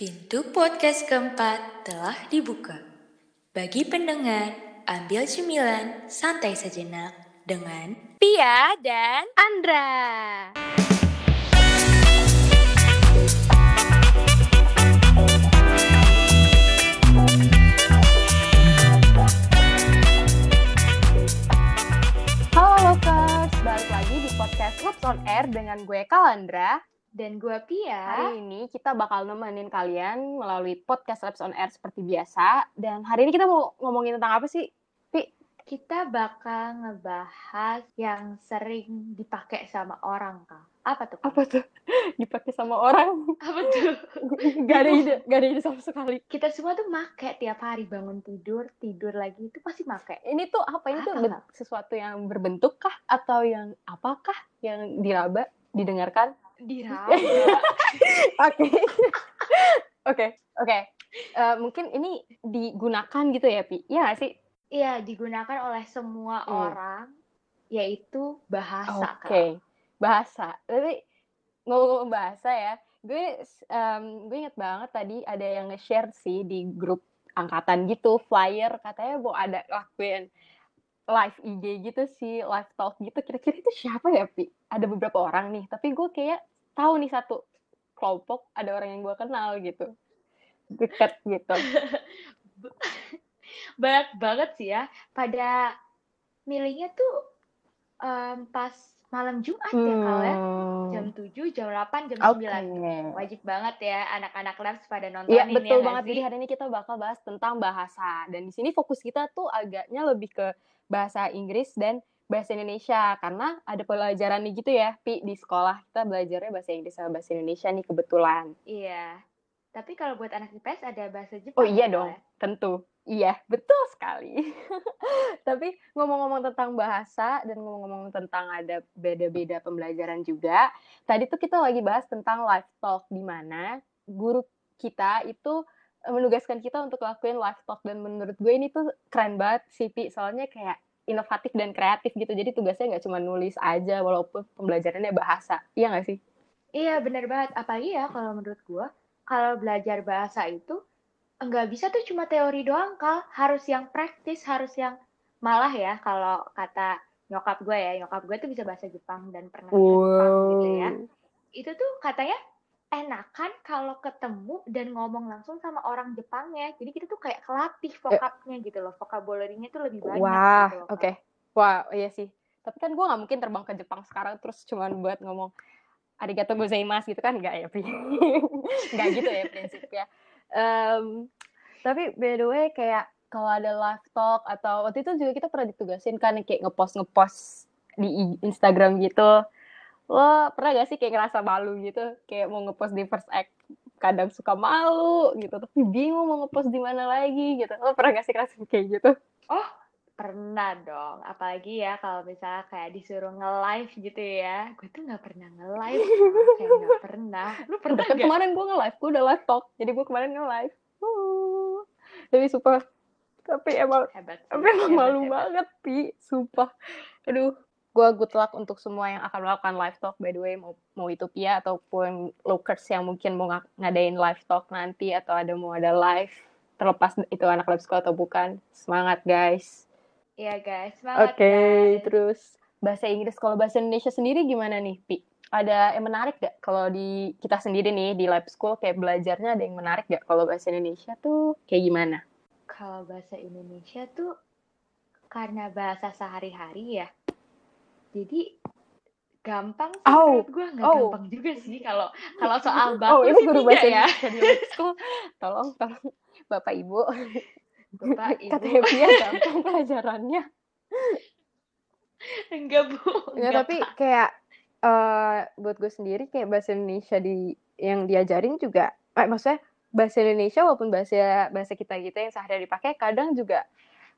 Pintu podcast keempat telah dibuka. Bagi pendengar, ambil cemilan, santai sejenak dengan Pia dan Andra. Halo Lokers, balik lagi di podcast Loops on Air dengan gue Kalandra. Dan gue Pia. Hari ini kita bakal nemenin kalian melalui podcast Labs on Air seperti biasa. Dan hari ini kita mau ngomongin tentang apa sih? Pi, Kita bakal ngebahas yang sering dipakai sama orang, Kak. Apa tuh? Kak? apa tuh? Dipakai sama orang. Apa tuh? gak ada ide, gak ada ide sama sekali. Kita semua tuh make tiap hari bangun tidur, tidur lagi itu pasti make. Ini tuh apa? Ini tuh Apa, sesuatu yang berbentuk kah? Atau yang apakah? Yang diraba, didengarkan? Diraba. Oke. Oke, oke. Eh, mungkin ini digunakan gitu ya, Pi? Iya sih? Iya, digunakan oleh semua Hmm. orang, yaitu bahasa, Oke. Kak. Bahasa. Tapi ngomong-ngomong bahasa ya, gue em, gue inget banget tadi ada yang nge-share sih di grup angkatan gitu, flyer katanya mau ada lakuin live IG gitu sih, live talk gitu. Kira-kira itu siapa ya, Pi? Ada beberapa orang nih, tapi gue kayak tahu nih satu kelompok ada orang yang gue kenal gitu. Deket gitu. Banyak banget sih ya. Pada milihnya tuh em, pas malam Jumat ya, Kak ya. Jam 7, jam 8, jam Hmm. Oke. 9. Wajib banget ya anak-anak labs pada nontonin Iya ya betul nggak banget. Jadi hari ini kita bakal bahas tentang bahasa dan di sini fokus kita tuh agaknya lebih ke bahasa Inggris dan bahasa Indonesia karena ada pelajaran nih gitu ya, Pi di sekolah kita belajarnya bahasa Inggris sama bahasa Indonesia nih kebetulan. Iya. Tapi kalau buat anak IPS ada bahasa Jepang. Oh iya ya, dong, ya? tentu. Iya, betul sekali. Tapi ngomong-ngomong tentang bahasa dan ngomong-ngomong tentang ada beda-beda pembelajaran juga, tadi tuh kita lagi bahas tentang live talk di mana guru kita itu eh, menugaskan kita untuk lakuin live talk dan menurut gue ini tuh keren banget sih Pi. soalnya kayak inovatif dan kreatif gitu. Jadi tugasnya nggak cuma nulis aja walaupun pembelajarannya bahasa. Iya nggak sih? Iya bener banget. Apalagi ya kalau menurut gua, kalau belajar bahasa itu nggak bisa tuh cuma teori doang, Kal. Harus yang praktis, harus yang malah ya kalau kata nyokap gue ya, nyokap gue tuh bisa bahasa Jepang dan pernah ke Jepang gitu ya. Itu tuh katanya enakan kalau ketemu dan ngomong langsung sama orang Jepangnya. Jadi kita tuh kayak kelatih vokabnya gitu loh. Vocabulary-nya tuh lebih banyak Wah, gitu oke. Wah, iya sih. Tapi kan gue nggak mungkin terbang ke Jepang sekarang terus cuman buat ngomong arigato gozaimasu gitu kan nggak ya, Pri? nggak gitu ya prinsipnya. Em, tapi by the way kayak kalau ada live talk atau waktu itu juga kita pernah ditugasin kan kayak ngepost ngepost di Instagram gitu. Lo pernah gak sih kayak ngerasa malu gitu, kayak mau ngepost di first act kadang suka malu gitu, tapi bingung mau ngepost di mana lagi gitu. Lo pernah gak sih ngerasa kayak gitu? Pernah dong, apalagi ya kalau misalnya kayak disuruh nge-live gitu ya. Gue tuh nggak pernah nge-live, Kak. kayak nggak pernah. Lu pernah nggak? kemarin gue nge-live, gue udah live talk. Jadi gue kemarin nge-live. Uh, Tapi super. Tapi emang, Hebat tapi emang hebat, malu hebat. banget, Pi. Sumpah. Aduh. Gue good luck untuk semua yang akan melakukan live talk. By the way, mau, mau itu Pia ataupun lokers yang mungkin mau ng- ngadain live talk nanti. Atau ada mau ada live. Terlepas itu anak lab school atau bukan. Semangat, guys. Iya guys, semangat Oke, guys. terus bahasa Inggris. Kalau bahasa Indonesia sendiri gimana nih, Pi? Ada yang menarik gak kalau di kita sendiri nih di lab school kayak belajarnya ada yang menarik gak kalau bahasa Indonesia tuh kayak gimana? Kalau bahasa Indonesia tuh karena bahasa sehari-hari ya. Jadi gampang sih Oh, gue nggak oh. gampang juga sih kalau kalau soal Oh, baku ini sih guru bahasa ya. School. Tolong, tolong Bapak Ibu. Bapak, Ibu. Katanya Pia gampang pelajarannya. Enggak bu. Ya, tapi kayak eh buat gue sendiri kayak bahasa Indonesia di yang diajarin juga eh, maksudnya bahasa Indonesia walaupun bahasa bahasa kita gitu yang sehari-hari dipakai kadang juga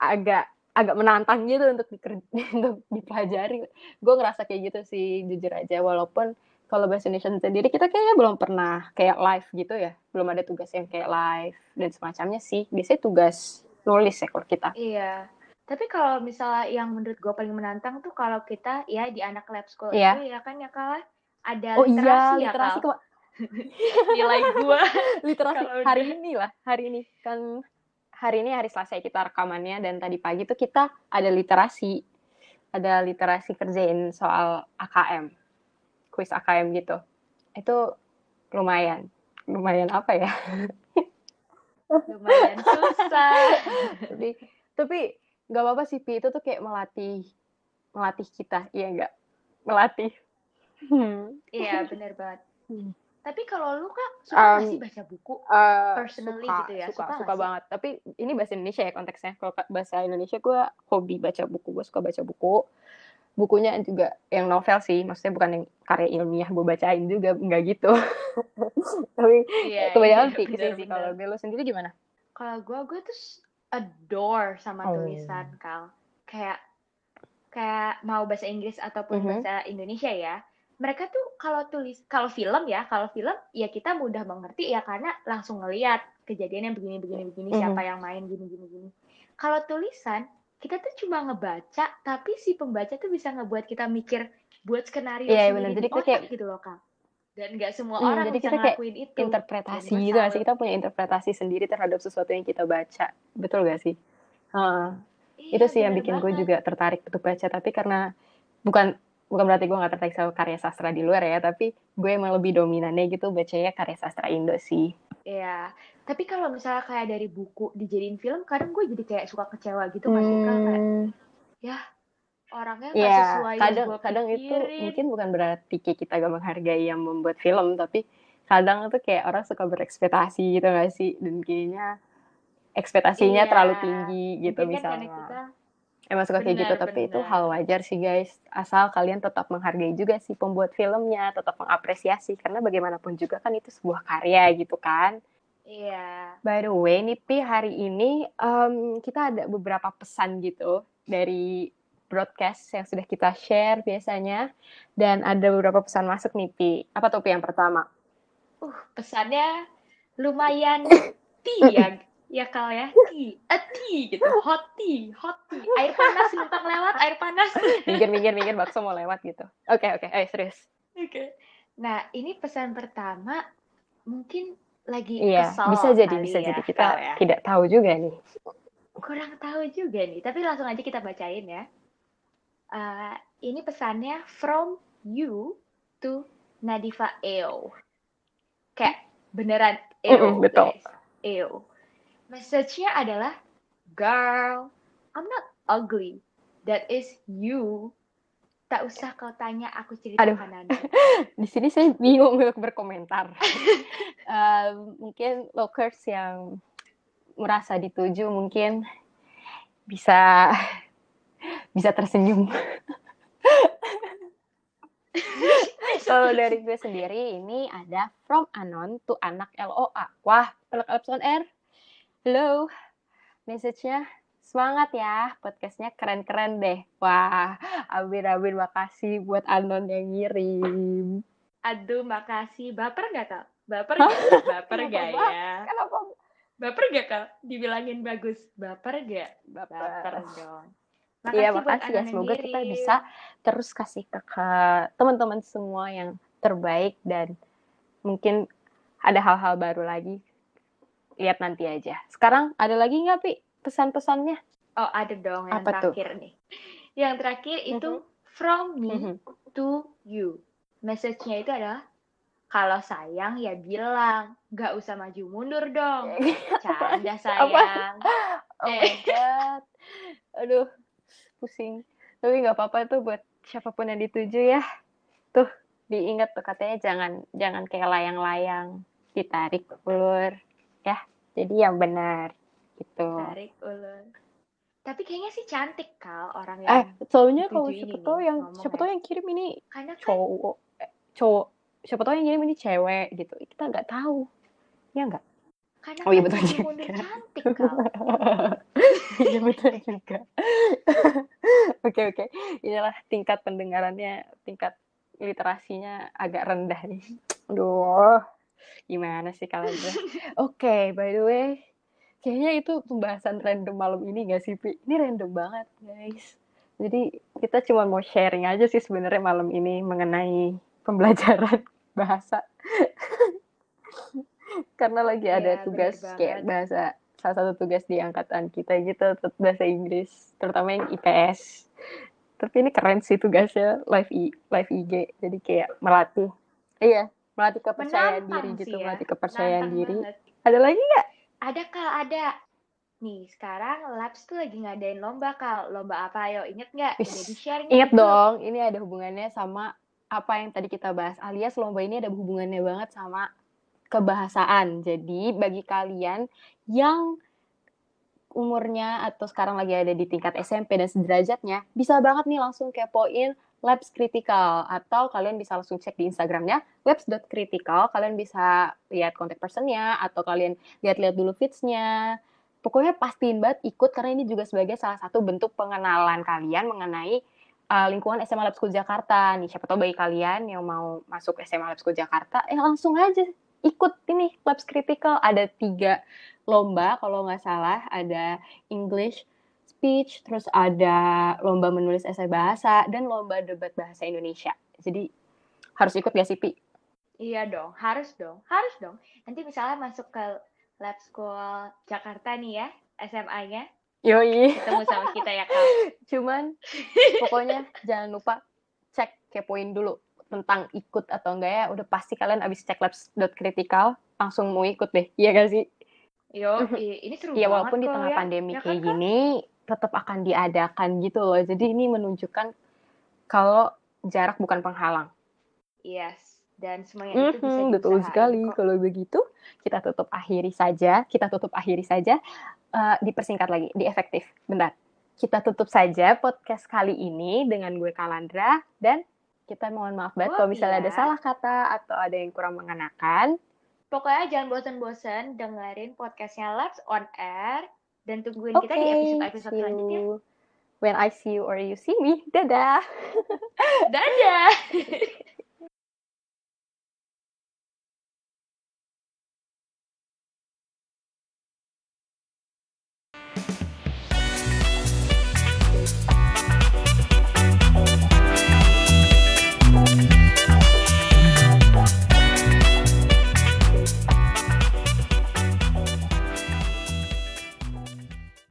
agak agak menantang gitu untuk diker- untuk dipelajari. Gue ngerasa kayak gitu sih jujur aja walaupun kalau bahasa Indonesia sendiri kita kayaknya belum pernah kayak live gitu ya. Belum ada tugas yang kayak live dan semacamnya sih. Biasanya tugas nulis ya kalau kita. Iya. Tapi kalau misalnya yang menurut gue paling menantang tuh kalau kita ya di anak lab school Iya. itu ya kan ya kalah ada Oh iya, literasi ya literasi Kal. nilai gue literasi hari ini lah hari ini kan hari ini hari Selasa ya kita rekamannya dan tadi pagi tuh kita ada literasi. Ada literasi kerjain soal AKM kuis AKM gitu. Itu lumayan. Lumayan apa ya? Lumayan susah. Tapi tapi nggak apa-apa sih Pi. Itu tuh kayak melatih melatih kita. Iya nggak? Melatih. Iya bener banget. Hmm. Tapi kalau lu kak suka Um, sih baca buku Eh, Personally suka, gitu ya, suka, suka suka, sih? banget. Tapi ini bahasa Indonesia ya konteksnya. Kalau ka- bahasa Indonesia gue hobi baca buku, gue suka baca buku. Bukunya juga yang novel sih, maksudnya bukan yang karya ilmiah gue bacain juga, nggak gitu. Tapi iya kebanyakan iya, fiksi sih. Kalau Belo sendiri gimana? kalau gue gue tuh adore sama Oh. tulisan kal kayak kayak mau bahasa Inggris ataupun Mhm. bahasa Indonesia ya mereka tuh kalau tulis kalau film ya kalau film ya kita mudah mengerti ya karena langsung ngelihat kejadian yang begini begini begini Mhm. siapa yang main gini gini gini kalau tulisan kita tuh cuma ngebaca tapi si pembaca tuh bisa ngebuat kita mikir buat skenario Iya, sendiri bener. Jadi kita kayak- gitu loh kak dan nggak semua Hmm, orang jadi bisa kita kayak ngelakuin itu Interpretasi Jadi gitu sih? Kita punya interpretasi sendiri terhadap sesuatu yang kita baca. Betul gak sih? Heeh. Iya, itu sih yang bikin gue juga tertarik untuk baca tapi karena bukan bukan berarti gue nggak tertarik sama karya sastra di luar ya tapi gue emang lebih dominannya gitu bacanya karya sastra Indo sih. Iya, tapi kalau misalnya kayak dari buku dijadiin film, kadang gue jadi kayak suka kecewa gitu nggak sih Kak? Kayak orangnya nggak ya sesuai yang kadang gue kadang itu mungkin bukan berarti kayak kita gak menghargai yang membuat film tapi kadang tuh kayak orang suka berekspektasi gitu gak sih? Dan kayaknya ekspektasinya Iya, terlalu tinggi gitu Mungkin kan misalnya. karena kita, Emang suka kayak gitu, Benar, tapi itu benar. hal wajar sih guys. Asal kalian tetap menghargai juga sih pembuat filmnya, tetap mengapresiasi. Karena bagaimanapun juga kan itu sebuah karya gitu kan. iya, By the way, nih Pi, hari ini em, kita ada beberapa pesan gitu dari broadcast yang sudah kita share biasanya. Dan ada beberapa pesan masuk nih Pi. Apa tuh Pi yang pertama? uh pesannya lumayan tea ya, kal ya tea, a tea gitu, hot tea, hot tea, air panas numpang lewat, air panas. Minggir, minggir, minggir, bakso mau lewat gitu. Oke, oke, ayo serius. Oke. Nah ini pesan pertama mungkin lagi Iya, kesel bisa jadi, bisa ya, jadi. Kita Kal ya. tidak tahu juga nih. kurang tahu juga nih, tapi langsung aja kita bacain ya. Eh, ini pesannya from you to Nadifa Eo. Kayak beneran Eo, Mm-mm, betul. guys. Eo. Message-nya adalah, girl, I'm not ugly. That is you. Tak usah kau tanya aku cerita Aduh. Kanada. di sini saya bingung untuk berkomentar. Eh, mungkin lokers yang merasa dituju mungkin bisa bisa tersenyum. Kalau dari gue sendiri ini ada from anon to anak LOA. Wah, anak Epson R. Hello. Message-nya semangat ya, podcastnya keren-keren deh. Wah, Abin-Abin makasih buat Anon yang ngirim. Aduh, makasih. Baper nggak, Kak? Baper nggak? Baper nggak ya? Kenapa? Baper gak kak? Dibilangin bagus. Baper gak? Baper Baper. dong. Iya, buat makasih ya. Semoga kita ngirim. bisa terus kasih ke, ke teman-teman semua yang terbaik dan mungkin ada hal-hal baru lagi. Lihat nanti aja. Sekarang ada lagi nggak, Pi? Pesan-pesannya? Oh ada dong yang Apa tuh? terakhir nih. Yang terakhir itu Mhm. from me Mhm. to you. Message-nya itu adalah kalau sayang ya bilang, nggak usah maju mundur dong. Canda sayang. Oh my Eh. god. Aduh, pusing. Tapi nggak apa-apa tuh buat siapa pun yang dituju ya. Tuh, diingat tuh katanya jangan jangan kayak layang-layang, ditarik ulur. Ya, jadi yang benar gitu. Tarik ulur. Tapi kayaknya sih cantik kal orang Eh, yang soalnya kalau siapa tahu nih, yang siapa ya. tahu yang kirim ini karena kan cowok, eh, cowok. Siapa tahu yang kirim ini cewek gitu. Kita nggak tahu. Ya nggak? karena Oh iya, kan betul maju juga. cantik. Iya betul juga. Oke oke. Inilah tingkat pendengarannya, tingkat literasinya agak rendah nih. Aduh, gimana sih kalian? bro? Oke, by the way, kayaknya itu pembahasan random malam ini gak sih, Pi? Ini random banget, guys. Jadi kita cuma mau sharing aja sih sebenarnya malam ini mengenai pembelajaran bahasa. karena lagi ada Iya, tugas kayak bahasa salah satu tugas di angkatan kita gitu bahasa Inggris terutama yang IPS tapi ini keren sih tugasnya live i live IG jadi kayak melatih iya melatih kepercayaan Menantang diri sih gitu ya. melatih kepercayaan Nantang diri banget. ada lagi nggak Ada kal ada. Nih sekarang Labs tuh lagi ngadain lomba kal. Lomba apa ayo inget nggak? Wis, Udah di share Ingat dong, ini ada hubungannya sama apa yang tadi kita bahas. Alias lomba ini ada hubungannya banget sama kebahasaan. Jadi bagi kalian yang umurnya atau sekarang lagi ada di tingkat SMP dan sederajatnya, bisa banget nih langsung kepoin Labs Critical atau kalian bisa langsung cek di Instagramnya labs.critical. Kalian bisa lihat kontak personnya atau kalian lihat-lihat dulu feeds-nya. Pokoknya pastiin banget ikut karena ini juga sebagai salah satu bentuk pengenalan kalian mengenai uh, lingkungan SMA Lab School Jakarta nih. Siapa tahu bagi kalian yang mau masuk SMA Lab School Jakarta, ya langsung aja ikut ini Labs Critical. Ada tiga lomba kalau nggak salah. Ada English speech, terus ada lomba menulis esai bahasa, dan lomba debat bahasa Indonesia. Jadi harus ikut gak sih, Pi? Iya dong, harus dong, harus dong. Nanti misalnya masuk ke Lab School Jakarta nih ya, SMA-nya, Yoi. ketemu sama kita ya kal. Cuman pokoknya jangan lupa cek kepoin dulu tentang ikut atau enggak ya. Udah pasti kalian abis cek labs.critical langsung mau ikut deh. Iya gak sih? Yo, i- ini seru Iya banget walaupun di tengah ya. pandemi Ya kan, kayak Kak? gini tetap akan diadakan gitu loh. Jadi ini menunjukkan kalau jarak bukan penghalang. Yes, dan semuanya itu bisa Mhm, betul sekali. kok. Kalau begitu, kita tutup akhiri saja. Kita tutup akhiri saja. Eh, dipersingkat lagi, di efektif. Bentar. Kita tutup saja podcast kali ini dengan gue Kalandra dan kita mohon maaf banget Gue kalau misalnya ada Pia. salah kata atau ada yang kurang mengenakan. Pokoknya jangan bosan-bosan dengerin podcastnya Labs on Air dan tungguin Oke, kita di episode-episode selanjutnya. when I see you or you see me. Dadah. Dadah!